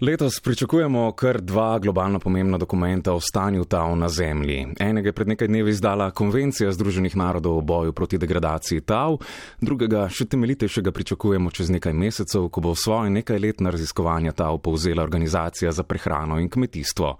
Letos pričakujemo kar dva globalno pomembna dokumenta o stanju tav na Zemlji. Enega je pred nekaj dnevi izdala Konvencija Združenih narodov o boju proti degradaciji tav, drugega, še temeljitejšega, pričakujemo čez nekaj mesecev, ko bo svoje nekajletna raziskovanja tav povzela Organizacija za prehrano in kmetijstvo.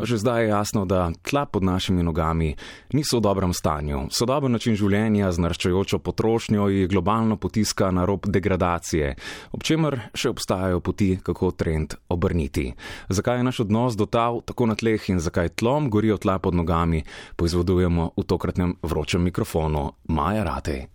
Že zdaj je jasno, da tla pod našimi nogami niso v dobrem stanju. Sodoben način življenja z naraščajočo potrošnjo jih globalno potiska na rob degradacije, ob čemer še obstajajo poti, kako trend obrniti. Zakaj je naš odnos do tal tako na tleh in zakaj tlom gorijo tla pod nogami, poizvedujemo v tokratnem vročem mikrofonu Maja Ratej.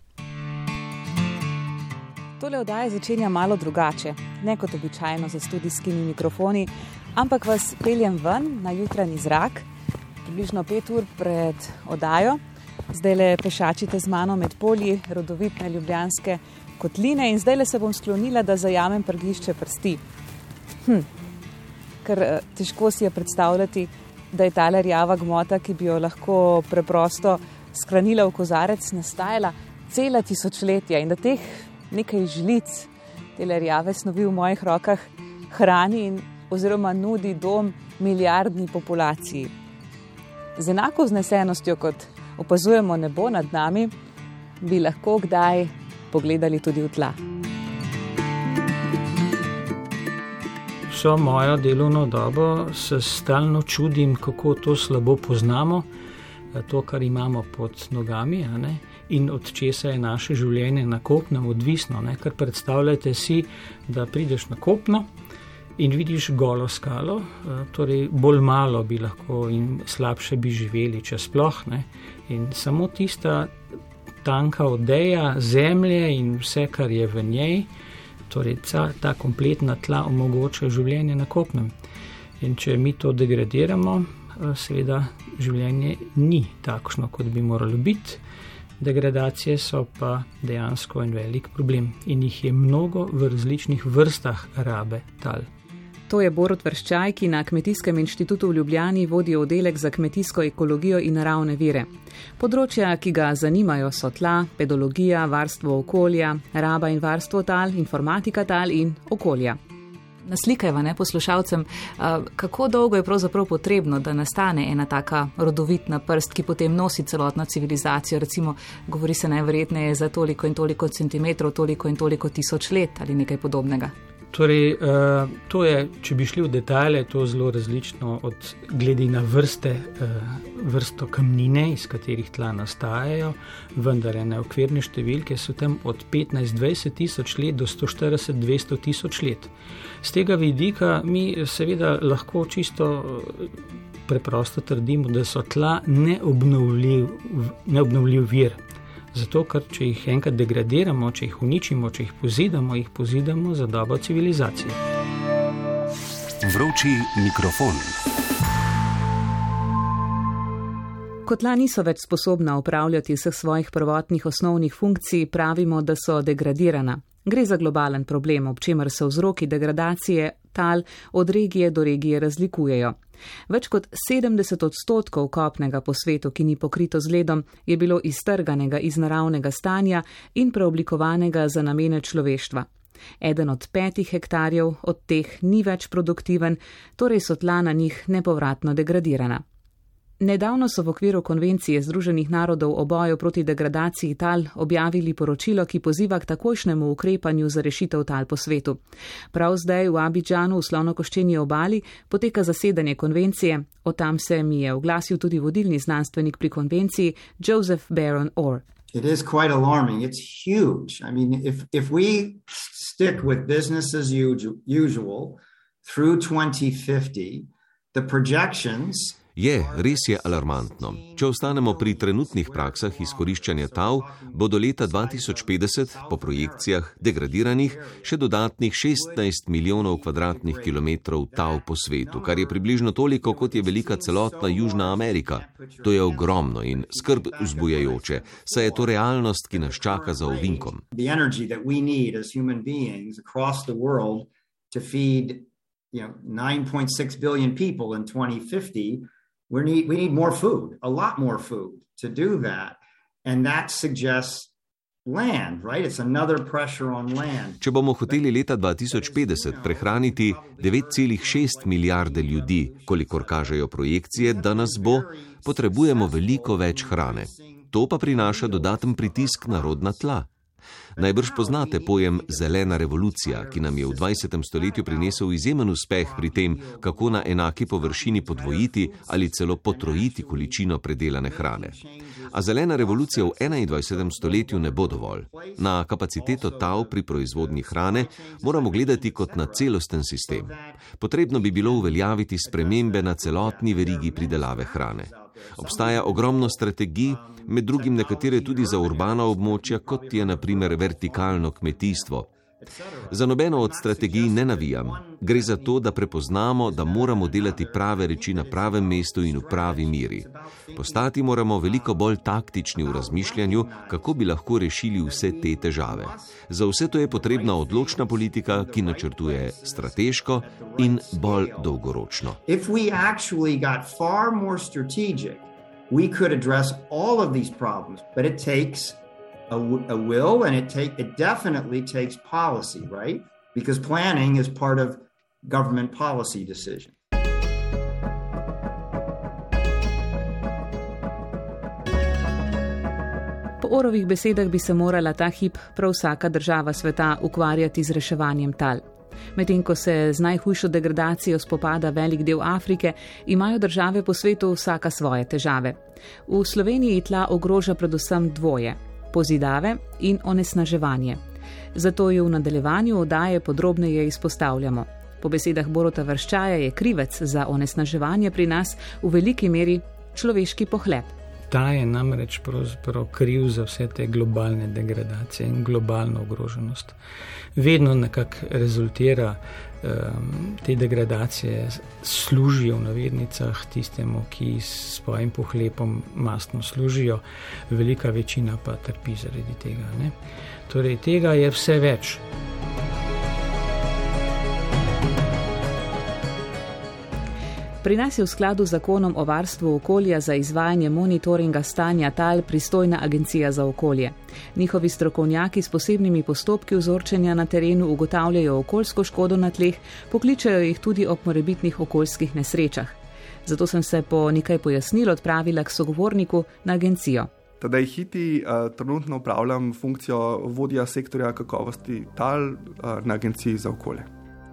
Tole oddaje začenja malo drugače, ne kot običajno za studijskimi mikrofoni, ampak vas peljem ven na jutranji zrak, približno pet ur pred oddajo. Zdaj le pešačite z mano med polji rodovitne ljubljanske kotline in zdaj le se bom sklonila, da zajamem prgišče prsti. Hm. Ker eh, težko si je predstavljati, da je ta rjava gmota, ki bi jo lahko preprosto skranila v kozarec, nastajala cela tisočletja in da teh nekaj žlic, te rjave snovi v mojih rokah, hrani in oziroma nudi dom milijardni populaciji. Z enako vznesenostjo, kot opazujemo nebo nad nami, bi lahko kdaj pogledali tudi v tla. Vso mojo delovno dobo se stalno čudim, kako to slabo poznamo, to, kar imamo pod nogami in od česa je naše življenje na kopnem odvisno. Ne? Ker predstavljajte si, da prideš na kopno in vidiš golo skalo, torej bolj malo bi lahko in slabše bi živeli, če sploh ne. In samo tista tanka odeja zemlje in vse, kar je v njej torej ta, ta kompletna tla omogoča življenje na kopnem. In če mi to degradiramo, eh, seveda življenje ni takšno, kot bi moralo biti. Degradacije so pa dejansko en velik problem in jih je mnogo v različnih vrstah rabe tal. To je Borod Vrščaj, ki na Kmetijskem inštitutu v Ljubljani vodi oddelek za kmetijsko ekologijo in naravne vire. Področja, ki ga zanimajo, so tla, pedologija, varstvo okolja, raba in varstvo tal, informatika tal in okolja. Naslikajva ne poslušalcem, kako dolgo je pravzaprav potrebno, da nastane ena taka rodovitna prst, ki potem nosi celotno civilizacijo. Recimo, govori se najverjetneje za toliko in toliko centimetrov, toliko in toliko tisoč let ali nekaj podobnega. Torej, uh, to je, če bi šli v detalje, to je zelo različno od glede na vrste, uh, vrsto kamnine, iz katerih tla nastajajo, vendar ene okvirne številke so tam od 15-20 tisoč let do 140-200 tisoč let. Z tega vidika mi seveda lahko čisto preprosto trdimo, da so tla neobnovljiv, neobnovljiv vir. Zato, ker če jih enkrat degradiramo, če jih uničimo, če jih pozidamo, jih pozidamo za dobo civilizacije. Vroči mikrofon. Kotla niso več sposobna upravljati vseh svojih prvotnih osnovnih funkcij, pravimo, da so degradirana. Gre za globalen problem, ob čemer se vzroki degradacije tal od regije do regije razlikujejo. Več kot 70 odstotkov kopnega po svetu, ki ni pokrito z ledom, je bilo iztrganega iz naravnega stanja in preoblikovanega za namene človeštva. Eden od petih hektarjev od teh ni več produktiven, torej so tla na njih nepovratno degradirana. Nedavno so v okviru konvencije Združenih narodov o boju proti degradaciji tal objavili poročilo, ki poziva k takojšnjemu ukrepanju za rešitev tal po svetu. Prav zdaj v Abidžanu v slonokoščeni obali poteka zasedanje konvencije, o tam se mi je oglasil tudi vodilni znanstvenik pri konvenciji Joseph Baron Orr. It is quite alarming. It's huge. I mean, if, if we stick with business as usual through 2050, the projections Je, res je alarmantno. Če ostanemo pri trenutnih praksah izkoriščanja tav, bo do leta 2050 po projekcijah degradiranih še dodatnih 16 milijonov kvadratnih kilometrov tav po svetu, kar je približno toliko, kot je velika celotna Južna Amerika. To je ogromno in skrb vzbujajoče, saj je to realnost, ki nas čaka za ovinkom. You know, 9.6 billion people in 2050 we need we need more food, a lot more food to do that. And that suggests land, right? It's another pressure on land. Če bomo hoteli leta 2050 prehraniti 9,6 milijarde ljudi, kolikor kažejo projekcije, da nas bo, potrebujemo veliko več hrane. To pa prinaša dodaten pritisk na rodna tla. Najbrž poznate pojem zelena revolucija, ki nam je v 20. stoletju prinesel izjemen uspeh pri tem, kako na enaki površini podvojiti ali celo potrojiti količino predelane hrane. A zelena revolucija v 21. stoletju ne bo dovolj. Na kapaciteto tav pri proizvodnji hrane moramo gledati kot na celosten sistem. Potrebno bi bilo uveljaviti spremembe na celotni verigi pridelave hrane. Obstaja ogromno strategij, med drugim nekatere tudi za urbana območja, kot je naprimer vertikalno kmetijstvo. Za nobeno od strategij ne navijam. Gre za to, da prepoznamo, da moramo delati prave reči na pravem mestu in v pravi miri. Postati moramo veliko bolj taktični v razmišljanju, kako bi lahko rešili vse te težave. Za vse to je potrebna odločna politika, ki načrtuje strateško in bolj dolgoročno. We could address all of these problems, but it takes a, a will and it take it definitely takes policy, right? Because planning is part of government policy decision. Po orovih besedah bi se morala ta hip prav vsaka država sveta ukvarjati z reševanjem tal. Medtem ko se z najhujšo degradacijo spopada velik del Afrike, imajo države po svetu vsaka svoje težave. V Sloveniji tla ogroža predvsem dvoje: pozidave in onesnaževanje. Zato jo v nadaljevanju oddaje podrobneje izpostavljamo. Po besedah Borota Vrščaja je krivec za onesnaževanje pri nas v veliki meri človeški pohlep. Ta je namreč kriv za vse te globalne degradacije in globalno ogroženost. Vedno nekako rezultira um, te degradacije, služijo v navednicah tistemu, ki s svojim pohlepom mastno služijo, velika večina pa trpi zaradi tega. Ne? Torej, tega je vse več. Pri nas je v skladu z zakonom o varstvu okolja za izvajanje monitoringa stanja tal pristojna agencija za okolje. Njihovi strokovnjaki s posebnimi postopki vzorčenja na terenu ugotavljajo okoljsko škodo na tleh, pokličajo jih tudi ob morebitnih okoljskih nesrečah. Zato sem se po nekaj pojasnil odpravila k sogovorniku na agencijo. Tadej Hiti uh, trenutno upravljam funkcijo vodja sektorja kakovosti tal uh, na agenciji za okolje.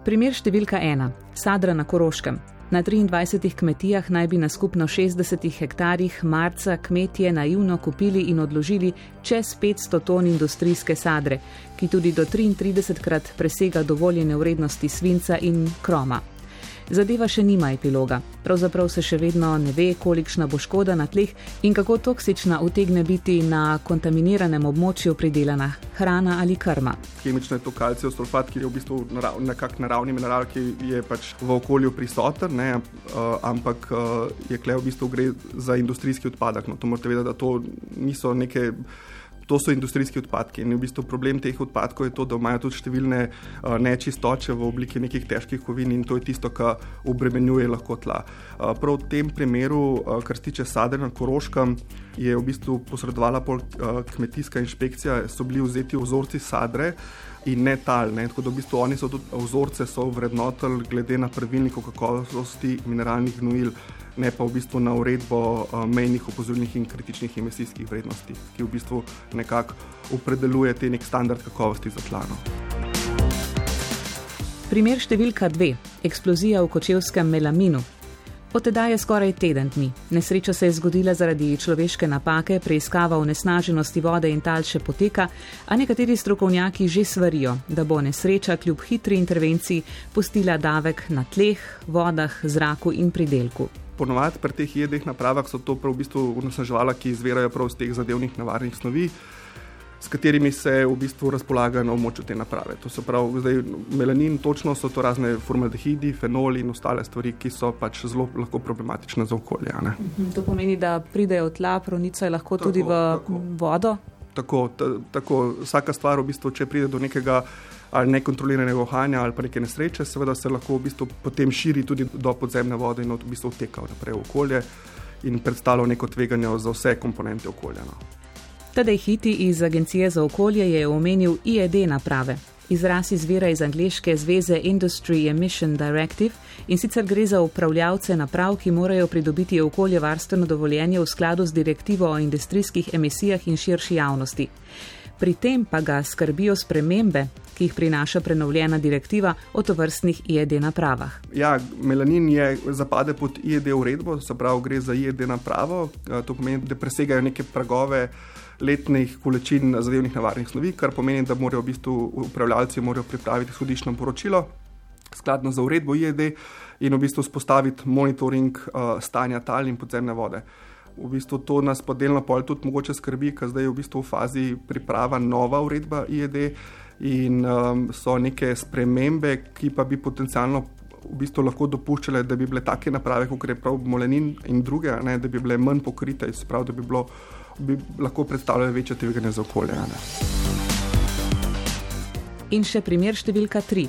Primer številka ena: Sadra na Koroškem. Na 23 kmetijah naj bi na skupno 60 hektarjih marca kmetije naivno kupili in odložili čez 500 ton industrijske sadre, ki tudi do 33 krat presega dovoljene vrednosti svinca in kroma. Zadeva še nima epiloga. Pravzaprav se še vedno ne ve, kolikšna bo škoda na tleh in kako toksična utegne biti na kontaminiranem območju pridelana hrana ali krma. Kemično je to kalcijev sulfat, ki je v bistvu narav, nekak naravni mineral, ki je pač v okolju prisoten, ne, uh, ampak uh, je klej v bistvu gre za industrijski odpadek. No, to morate vedeti, da to niso neke to so industrijski odpadki. In v bistvu problem teh odpadkov je to, da imajo tudi številne uh, nečistoče v obliki nekih težkih kovin in to je tisto, kar obremenjuje lahko tla. Uh, prav v tem primeru, uh, kar se tiče sadra na Koroškem, je v bistvu posredovala pol, uh, kmetijska inšpekcija, so bili vzeti vzorci sadre. In ne tal, ne? tako da v bistvu oni so tudi vzorce vrednotili glede na pravilnik o kakovosti mineralnih gnojil ne pa v bistvu na uredbo uh, mejnih opozorilnih in kritičnih emisijskih vrednosti, ki v bistvu nekako opredeljuje te nek standard kakovosti za tlano. Primer številka dve: eksplozija v kočevskem melaminu. Od tedaj je skoraj teden dni. Nesreča se je zgodila zaradi človeške napake, preiskava onesnaženosti vode in tal še poteka, a nekateri strokovnjaki že svarijo, da bo nesreča kljub hitri intervenciji pustila davek na tleh, vodah, zraku in pridelku ponovadi pri teh jedeh napravah so to prav v bistvu onesnaževala, ki izvirajo prav iz teh zadevnih nevarnih snovi, s katerimi se v bistvu razpolaga na območju te naprave. To so prav zdaj melanin, točno so to razne formaldehidi, fenoli in ostale stvari, ki so pač zelo lahko problematične za okolje. Mhm, to pomeni, da pridejo tla, pronica je lahko tako, tudi v tako. vodo. Tako, tako, vsaka stvar, v bistvu, če pride do nekega ali nekontroliranega ohanja ali pa neke nesreče, seveda se lahko v bistvu potem širi tudi do podzemne vode in v bistvu vteka naprej v okolje in predstavlja neko tveganje za vse komponente okolja. No. Tadej Hiti iz Agencije za okolje je omenil IED naprave. Izraz izvira iz angliške zveze Industry Emission Directive in sicer gre za upravljavce naprav, ki morajo pridobiti okoljevarstveno dovoljenje v skladu z direktivo o industrijskih emisijah in širši javnosti. Pri tem pa ga skrbijo spremembe, ki jih prinaša prenovljena direktiva o tovrstnih IED napravah. Ja, melanin je zapade pod IED uredbo, se pravi, gre za IED napravo. To pomeni, da presegajo neke pragove letnih količin zadevnih nevarnih snovi, kar pomeni, da morajo v bistvu upravljalci morajo pripraviti sodiščno poročilo. Skladno za uredbo IED in v bistvu spostaviti monitoring uh, stanja tal in podzemne vode. V bistvu to nas pa delno pol tudi mogoče skrbi, ker zdaj je v bistvu v fazi priprava nova uredba IED in um, so neke spremembe, ki pa bi potencialno v bistvu lahko dopuščale, da bi bile take naprave, kot je prav Molenin in druge, ne, da bi bile manj pokrite, sprav, da bi, bilo, bi lahko predstavljale večje tveganje za okolje. Ne. In še primer številka tri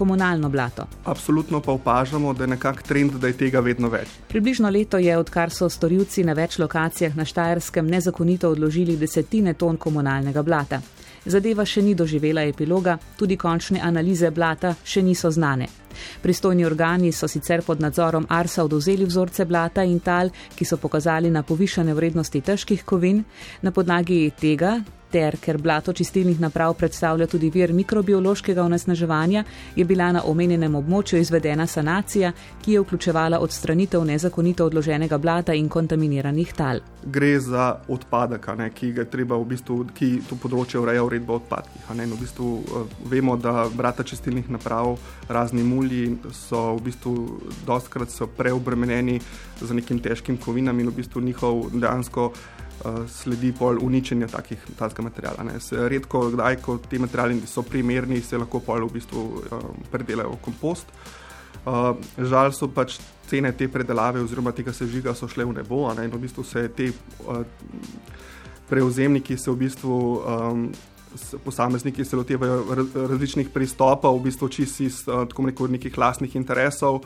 komunalno blato. Absolutno pa opažamo, da je nekakšen trend, da je tega vedno več. Približno leto je, odkar so storilci na več lokacijah na Štajerskem nezakonito odložili desetine ton komunalnega blata. Zadeva še ni doživela epiloga, tudi končne analize blata še niso znane. Pristojni organi so sicer pod nadzorom Arsa oduzeli vzorce blata in tal, ki so pokazali na povišene vrednosti težkih kovin, na podlagi tega ter ker blato čistilnih naprav predstavlja tudi vir mikrobiološkega onesnaževanja, je bila na omenjenem območju izvedena sanacija, ki je vključevala odstranitev nezakonito odloženega blata in kontaminiranih tal. Gre za odpadek, ne, ki ga treba v bistvu, ki to področje ureja uredba o odpadkih. Ne, v bistvu, uh, vemo, da brata čistilnih naprav, razni mulji so v bistvu dostkrat preobremenjeni z nekim težkim kovinami in v bistvu njihov dejansko. Eh, sledi pol uničenja takih, takega materijala. Ne. Se redko, kdaj, ko ti materiali so primerni, se lahko pol v bistvu um, predelajo v kompost. Uh, žal so pač cene te predelave oziroma tega sežiga so šle v nebo ne, in v bistvu se te uh, prevzemniki se v bistvu um, posamezniki se lotevajo različnih pristopov, v bistvu čisto iz neko, nekih lastnih interesov,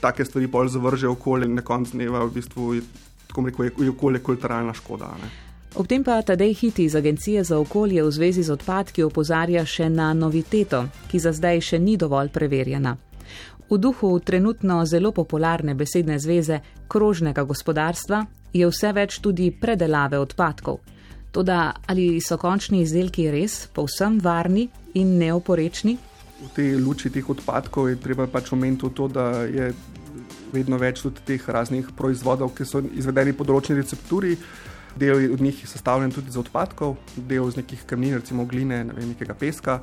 take stvari pol zavržejo okolje in na koncu dneva v bistvu tako rekoč, je okolje kulturalna škoda. Ne. Ob tem pa Tadej Hiti iz Agencije za okolje v zvezi z odpadki opozarja še na noviteto, ki za zdaj še ni dovolj preverjena. V duhu trenutno zelo popularne besedne zveze krožnega gospodarstva je vse več tudi predelave odpadkov. Toda ali so končni izdelki res povsem varni in neoporečni? V tej luči teh odpadkov je treba pač omeniti to, da je vedno več tudi teh raznih proizvodov, ki so izvedeni po določeni recepturi. Del od njih je sestavljen tudi iz odpadkov, del iz nekih kamnin, recimo gline, ne vem, nekega peska.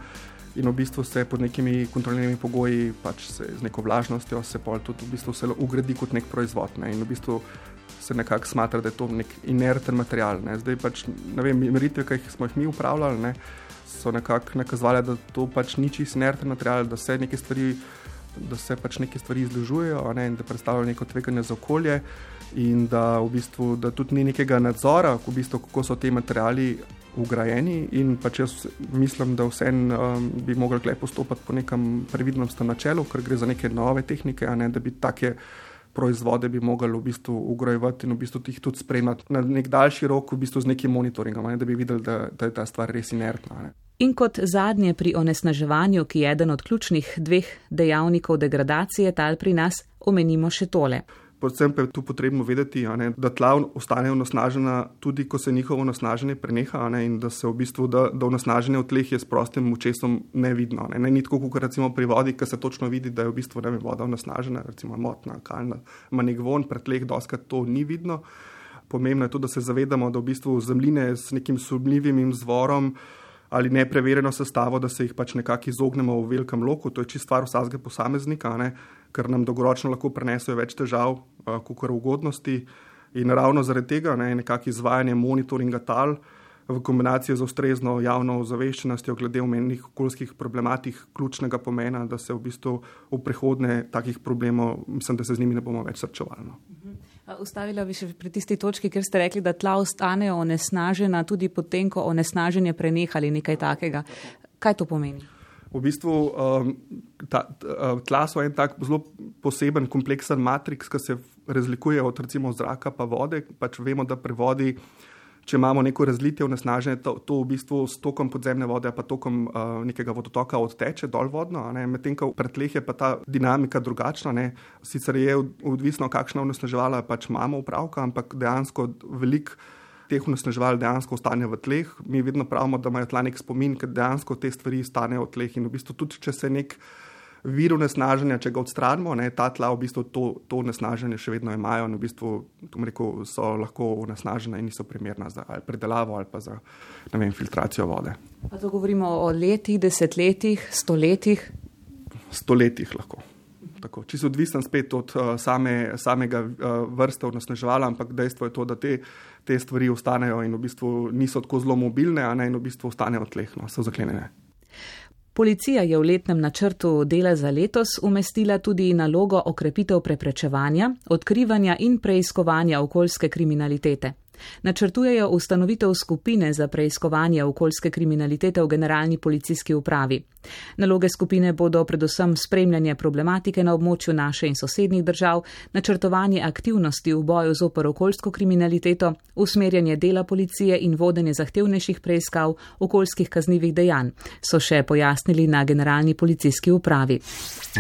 In v bistvu se pod nekimi kontrolnimi pogoji, pač se, z neko vlažnostjo, se pol tudi v bistvu ugradi kot nek proizvod. Ne. In v bistvu se nekako smatra, da je to nek inerten material. Ne. Zdaj pač, ne vem, meritve, ki smo jih mi upravljali, ne, so nekako nakazovali, da to pač ni čist inerten material, da se neke stvari da se pač neke stvari izložujejo ne, in da predstavljajo neko tveganje za okolje, in da, v bistvu, da tudi ni nekega nadzora, v bistvu, kako so ti materiali ugrajeni. In pač jaz mislim, da vsem um, bi tukaj postopati po nekem previdnem načelu, ker gre za neke nove tehnike, ne, da bi take. Proizvode bi mogli v bistvu ugrajevati in v bistvu jih tudi spremljati na nek daljši rok, v bistvu z nekim monitoringom, ne, da bi videli, da, da je ta stvar res inertna. Ne. In kot zadnje pri onesnaževanju, ki je eden od ključnih dveh dejavnikov degradacije tal pri nas, omenimo še tole. Predvsem pa je tu potrebno vedeti, ne, da tla ostanejo onesnažena, tudi ko se njihovo onesnaženje preneha, ne, in da se v bistvu da, da onesnaženje v tleh je s prostim očesom nevidno. Ne, ne ni tako, kot recimo pri vodi, ki se točno vidi, da je v bistvu vem, voda onesnažena, recimo motna, kalna, ima nek von, pred tleh doskrat to ni vidno. Pomembno je tudi, da se zavedamo, da v bistvu zemljine s nekim sumljivim izvorom ali nepreverjeno sestavo, da se jih pač nekako izognemo v velikem loku. To je čisto stvar vsakega posameznika, ne? Ker nam dolgoročno lahko prenesejo več težav, kot kar ugodnosti. In ravno zaradi tega ne, nekako izvajanje monitoringa tal v kombinaciji z ustrezno javno ozaveščenostjo glede omenjenih okoljskih problematik ključnega pomena, da se v bistvu v prihodnje takih problemov, mislim, da se z njimi ne bomo več srčevali. No. Ustavila bi še pri tisti točki, ker ste rekli, da tla ostanejo onesnažena tudi potem, ko onesnaženje prenehali nekaj takega. Kaj to pomeni? V bistvu um, ta, tla so en tak zelo poseben, kompleksen matriks, ki se razlikuje od recimo zraka pa vode. Pač vemo, da pri vodi če imamo neko razlitje onesnaženje, to, to v bistvu s tokom podzemne vode, pa tokom uh, nekega vodotoka odteče dol vodno, medtem ko pred tleh je pa ta dinamika drugačna. Ne. Sicer je odvisno, kakšna onesnaževala pač imamo upravka, ampak dejansko velik. Teh onesnaževal dejansko ostane v tleh. Mi vedno pravimo, da imajo tla nek spomin, ker dejansko te stvari stanejo v tleh. In v bistvu tudi, če se nek vir onesnaženja, če ga odstranimo, ne, ta tla v bistvu to, to onesnaženje še vedno imajo in v bistvu rekel, so lahko onesnažena in niso primerna za ali predelavo ali pa za vem, filtracijo vode. Pa to govorimo o letih, desetletjih, stoletjih? Stoletjih lahko. Tako, se odvisen spet od uh, same, samega uh, vrste onesnaževala, ampak dejstvo je to, da te, te stvari ostanejo in v bistvu niso tako zelo mobilne, a ne in v bistvu ostanejo tlehno, so zaklenjene. Policija je v letnem načrtu dela za letos umestila tudi nalogo okrepitev preprečevanja, odkrivanja in preiskovanja okoljske kriminalitete. Načrtujejo ustanovitev skupine za preiskovanje okoljske kriminalitete v generalni policijski upravi. Naloge skupine bodo predvsem spremljanje problematike na območju naše in sosednjih držav, načrtovanje aktivnosti v boju z opor okoljsko kriminaliteto, usmerjanje dela policije in vodenje zahtevnejših preiskav okoljskih kaznjivih dejanj, so še pojasnili na generalni policijski upravi.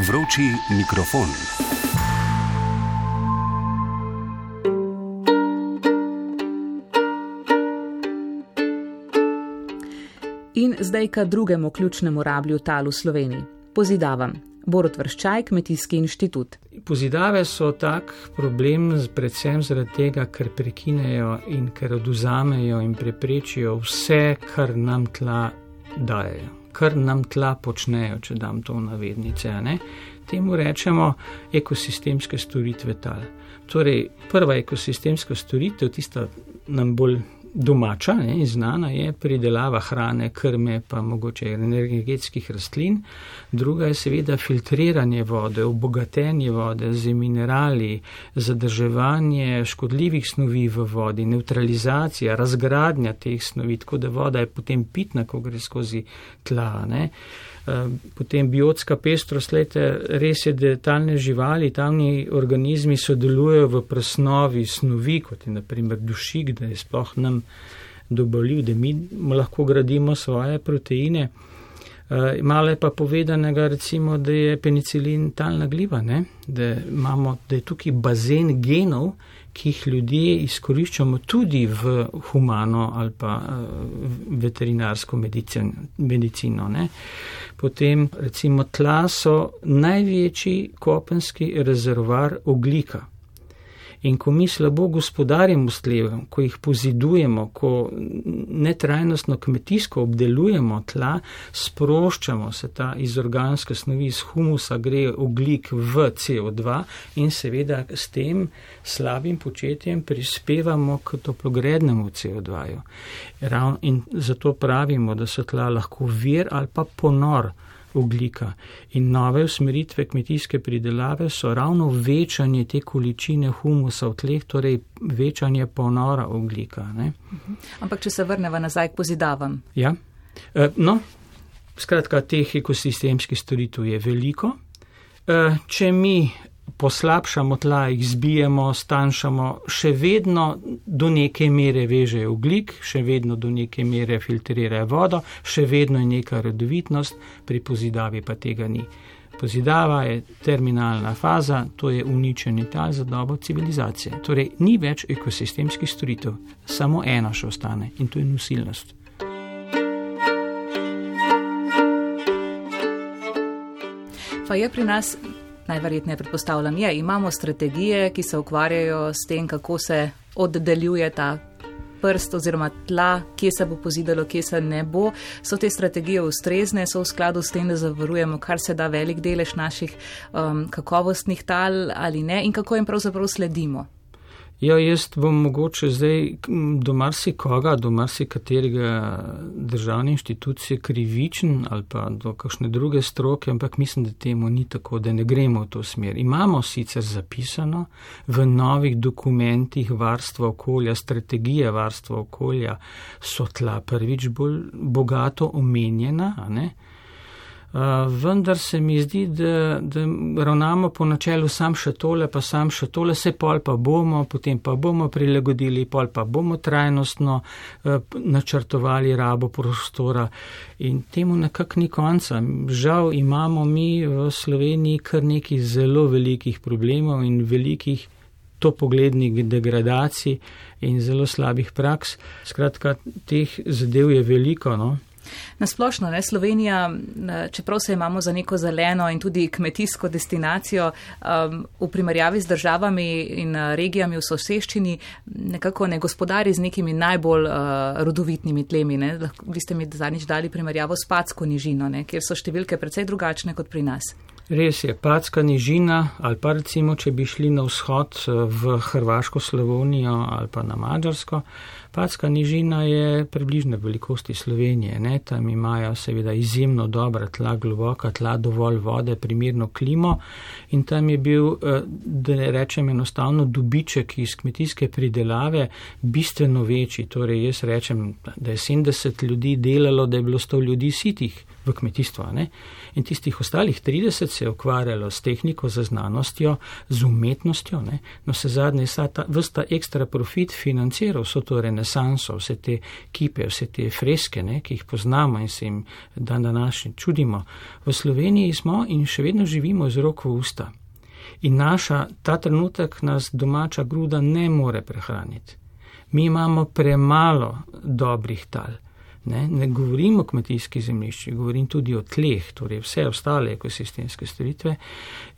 Vroči mikrofon. Zdaj k drugemu ključnemu rablju tal v Sloveniji - pozidavam. Borut Vrščaj, Kmetijski inštitut. Pozidave so tak problem, predvsem zaradi tega, ker prekinejo in ker oduzamejo in preprečijo vse, kar nam tla dajo, kar nam tla počnejo, če dam to v navednice. Ne? Temu rečemo ekosistemske storitve tal. Torej, prva ekosistemska storitev, tista nam bolj domača ne, in znana je pridelava hrane, krme, pa mogoče energetskih rastlin. Druga je seveda filtriranje vode, obogatenje vode z minerali, zadrževanje škodljivih snovi v vodi, neutralizacija, razgradnja teh snovi, tako da voda je potem pitna, ko gre skozi tla. Ne. Eh, potem biotska pestrost, lejte, res je, da talne živali, talni organizmi sodelujejo v presnovi snovi, kot je naprimer dušik, da je sploh nam dobavljiv, da mi lahko gradimo svoje proteine. Uh, malo je pa povedanega, recimo, da je penicilin talna gliva, ne? da, imamo, da je tukaj bazen genov, ki jih ljudje izkoriščamo tudi v humano ali pa uh, veterinarsko medicin, medicino. Ne? Potem recimo tla so največji kopenski rezervar oglika. In ko mi slabo gospodarimo s tlevem, ko jih pozidujemo, ko netrajnostno kmetijsko obdelujemo tla, sproščamo se ta iz organske snovi, iz humusa gre oglik v CO2 in seveda s tem slabim početjem prispevamo k toplogrednemu CO2. -ju. In zato pravimo, da so tla lahko vir ali pa ponor oglika. In nove usmeritve kmetijske pridelave so ravno večanje te količine humusa v tleh, torej večanje ponora oglika. Ne? Ampak, če se vrnemo nazaj k pozidavam. Ja, e, no, skratka, teh ekosistemskih storitev je veliko. E, če mi poslabšamo tla, jih zbijemo, stanjšamo, še vedno do neke mere vežejo oglik, še vedno do neke mere filtrirajo vodo, še vedno je neka redovitnost, pri pozidavi pa tega ni. Pozidava je terminalna faza, to je uničenje tal za dobo civilizacije. Torej, ni več ekosistemskih storitev, samo ena še ostane in to je nosilnost. Pa je pri nas najverjetneje predpostavljam, je, imamo strategije, ki se ukvarjajo s tem, kako se oddeljuje ta prst oziroma tla, kje se bo pozidalo, kje se ne bo. So te strategije ustrezne, so v skladu s tem, da zavarujemo kar se da velik delež naših um, kakovostnih tal ali ne in kako jim pravzaprav sledimo. Ja, jaz bom mogoče zdaj do marsikoga, do marsikaterega državne inštitucije krivičen ali pa do kakšne druge stroke, ampak mislim, da temu ni tako, da ne gremo v to smer. Imamo sicer zapisano v novih dokumentih varstva okolja, strategije varstva okolja, so tla prvič bolj bogato omenjena, vendar se mi zdi, da, da ravnamo po načelu sam še tole, pa sam še tole, se pol pa bomo, potem pa bomo prilagodili, pol pa bomo trajnostno načrtovali rabo prostora in temu nekak ni konca. Žal imamo mi v Sloveniji kar nekih zelo velikih problemov in velikih to poglednih degradacij in zelo slabih praks. Skratka, teh zadev je veliko. No? Nasplošno, ne, Slovenija, čeprav se imamo za neko zeleno in tudi kmetijsko destinacijo um, v primerjavi z državami in uh, regijami v soseščini, nekako ne gospodari z nekimi najbolj uh, rodovitnimi tlemi. Ne. Vi ste mi zadnjič dali primerjavo s Packo nižino, ne, kjer so številke precej drugačne kot pri nas. Res je, Packa nižina ali pa recimo, če bi šli na vzhod uh, v Hrvaško, Slovenijo ali pa na Mačarsko. Patska nižina je približno velikosti Slovenije. Ne? Tam imajo seveda izjemno dobra tla, globoka tla, dovolj vode, primerno klimo in tam je bil, eh, da ne rečem enostavno, dobiček iz kmetijske pridelave bistveno večji. Torej jaz rečem, da je 70 ljudi delalo, da je bilo 100 ljudi sitih v kmetijstvu. Ne? In tistih ostalih 30 se je ukvarjalo s tehniko, z znanostjo, z umetnostjo. Ne? No se zadnje je ta vrsta ekstra profit financiral vso to renesanso, vse te kipe, vse te freske, ne? ki jih poznamo in se jim dan današnji čudimo. V Sloveniji smo in še vedno živimo z roko v usta. In naša, ta trenutek nas domača gruda ne more prehraniti. Mi imamo premalo dobrih tal. Ne, ne govorim o kmetijskih zemljiščih, govorim tudi o tleh, torej vse ostale ekosistemske storitve.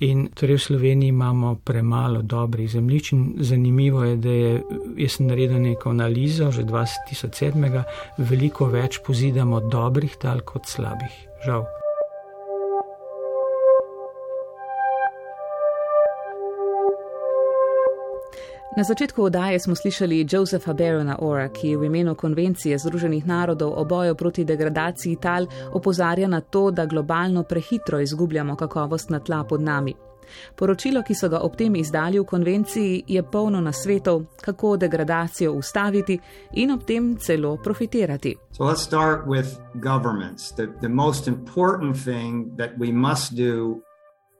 In torej v Sloveniji imamo premalo dobrih zemljišč in zanimivo je, da je, jaz sem naredil neko analizo že 2007. veliko več pozidamo dobrih tal kot slabih. Žal. Na začetku oddaje smo slišali Josefa Barona Ora, ki v imenu Konvencije Združenih narodov o boju proti degradaciji tal opozarja na to, da globalno prehitro izgubljamo kakovost na tla pod nami. Poročilo, ki so ga ob tem izdali v konvenciji, je polno nasvetov, kako degradacijo ustaviti in ob tem celo profitirati. So let's start with governments. The, the most important thing that we must do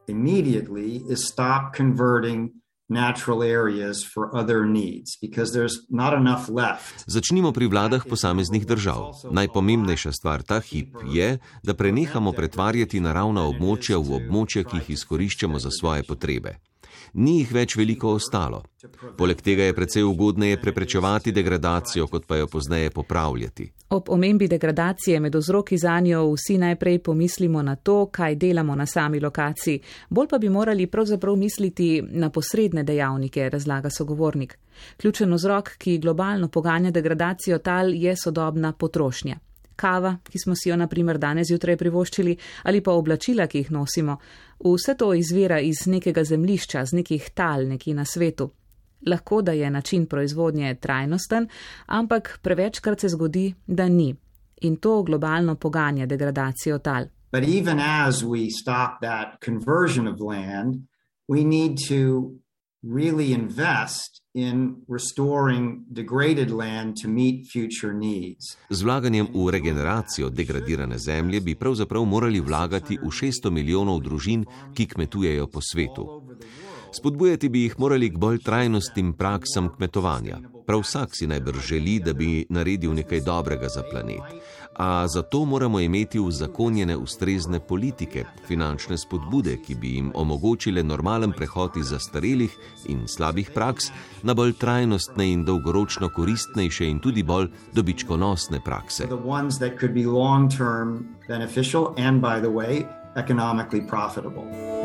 immediately is stop converting natural areas for other needs because there's not enough left. Začnimo pri vladah posameznih držav. Najpomembnejša stvar ta hip je, da prenehamo pretvarjati naravna območja v območja, ki jih izkoriščamo za svoje potrebe ni jih več veliko ostalo. Poleg tega je precej ugodneje preprečevati degradacijo, kot pa jo pozneje popravljati. Ob omembi degradacije med vzroki za njo vsi najprej pomislimo na to, kaj delamo na sami lokaciji, bolj pa bi morali pravzaprav misliti na posredne dejavnike, razlaga sogovornik. Ključen vzrok, ki globalno poganja degradacijo tal, je sodobna potrošnja kava, ki smo si jo naprimer danes jutraj privoščili, ali pa oblačila, ki jih nosimo. Vse to izvira iz nekega zemlišča, z nekih tal neki na svetu. Lahko da je način proizvodnje trajnosten, ampak prevečkrat se zgodi, da ni. In to globalno poganja degradacijo tal. But even as we stop that conversion of land, we need to really invest in restoring degraded land to meet future needs. Z vlaganjem v regeneracijo degradirane zemlje bi pravzaprav morali vlagati v 600 milijonov družin, ki kmetujejo po svetu. Spodbujati bi jih morali k bolj trajnostnim praksam kmetovanja. Prav vsak si najbrž želi, da bi naredil nekaj dobrega za planet a zato moramo imeti uzakonjene ustrezne politike, finančne spodbude, ki bi jim omogočile normalen prehod iz zastarelih in slabih praks na bolj trajnostne in dolgoročno koristnejše in tudi bolj dobičkonosne prakse. Economically profitable.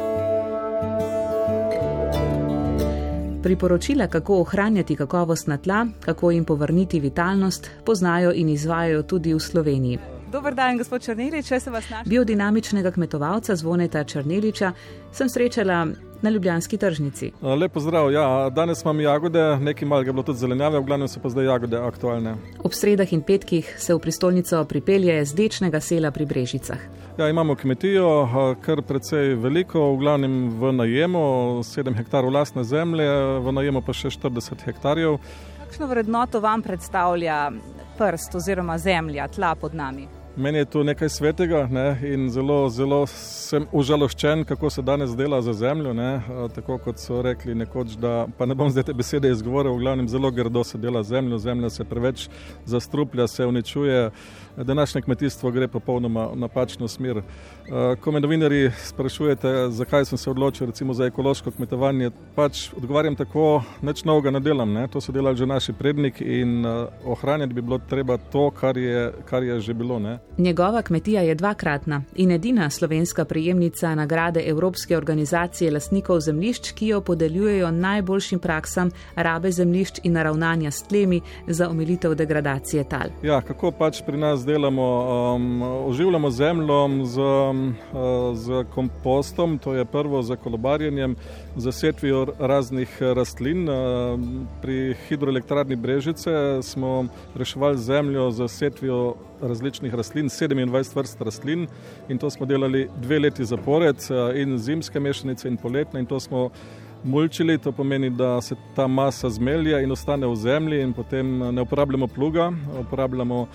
Priporočila, kako ohranjati kakovost na tla, kako jim povrniti vitalnost, poznajo in izvajajo tudi v Sloveniji. Dober dan, gospod Črnilič, če se vas našla. Biodinamičnega kmetovalca Zvoneta Črniliča sem srečala na Ljubljanski tržnici. Lepo zdrav, ja, danes imam jagode, nekaj malega bilo tudi zelenjave, v glavnem so pa zdaj jagode aktualne. Ob sredah in petkih se v prestolnico pripelje z dečnega sela pri Brežicah. Ja, imamo kmetijo, kar precej veliko, v glavnem v najemu, 7 hektarov lastne zemlje, v najemu pa še 40 hektarjev. Kakšno vrednoto vam predstavlja prst oziroma zemlja, tla pod nami? Meni je to nekaj svetega ne? in zelo, zelo sem užaloščen, kako se danes dela za zemljo. Ne? Tako kot so rekli nekoč, da pa ne bom zdaj te besede izgovoril, v glavnem zelo grdo se dela za zemljo, zemlja se preveč zastruplja, se uničuje. Današnje kmetijstvo gre popolnoma v napačno smer. Ko me novinari sprašujete, zakaj sem se odločil recimo, za ekološko kmetovanje, pač odgovarjam tako, nič novega ne delam. Ne? To so delali že naši predniki in ohranjati bi bilo treba to, kar je, kar je že bilo. Ne? Njegova kmetija je dvakratna in edina slovenska prejemnica nagrade Evropske organizacije lastnikov zemljišč, ki jo podeljujejo najboljšim praksam rabe zemljišč in naravnanja s tlemi za omilitev degradacije tal. Ja, kako pač pri nas delamo? Um, oživljamo zemljo z, um, z kompostom, to je prvo za kolobarjenjem, za setvijo raznih rastlin. Um, pri hidroelektrarni Brežice smo reševali zemljo za setvijo različnih rastlin, 27 vrst rastlin in to smo delali dve leti zapored, eh, in zimske mešanice in poletne in to smo mulčili, to pomeni, da se ta masa zmelje in ostane v zemlji in potem ne uporabljamo pluga, uporabljamo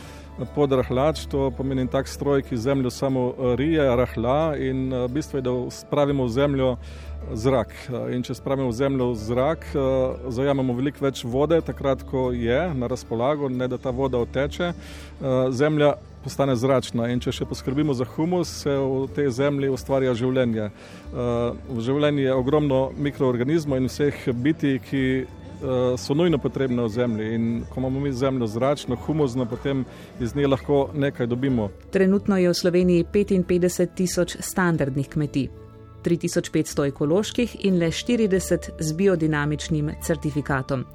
podrahlač, to pomeni tak stroj, ki zemljo samo rije, rahla in eh, bistvo je, da spravimo v zemljo zrak. In če spravimo v zemljo zrak, eh, zajamemo veliko več vode, takrat, ko je na razpolago, ne da ta voda oteče. Eh, zemlja postane zračna in če še poskrbimo za humus, se v tej zemlji ustvarja življenje. V življenju je ogromno mikroorganizmov in vseh biti, ki so nujno potrebne v zemlji. In ko imamo mi zemljo zračno, humuzno, potem iz nje lahko nekaj dobimo. Trenutno je v Sloveniji 55 tisoč standardnih kmetij. 3500 ekoloških in le 40 z biodinamičnim certifikatom.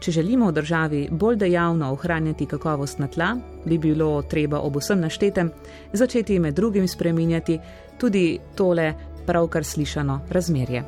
Če želimo v državi bolj dejavno ohranjati kakovost na tla, bi bilo treba ob vsem naštetem začeti med drugim spreminjati tudi tole pravkar slišano razmerje.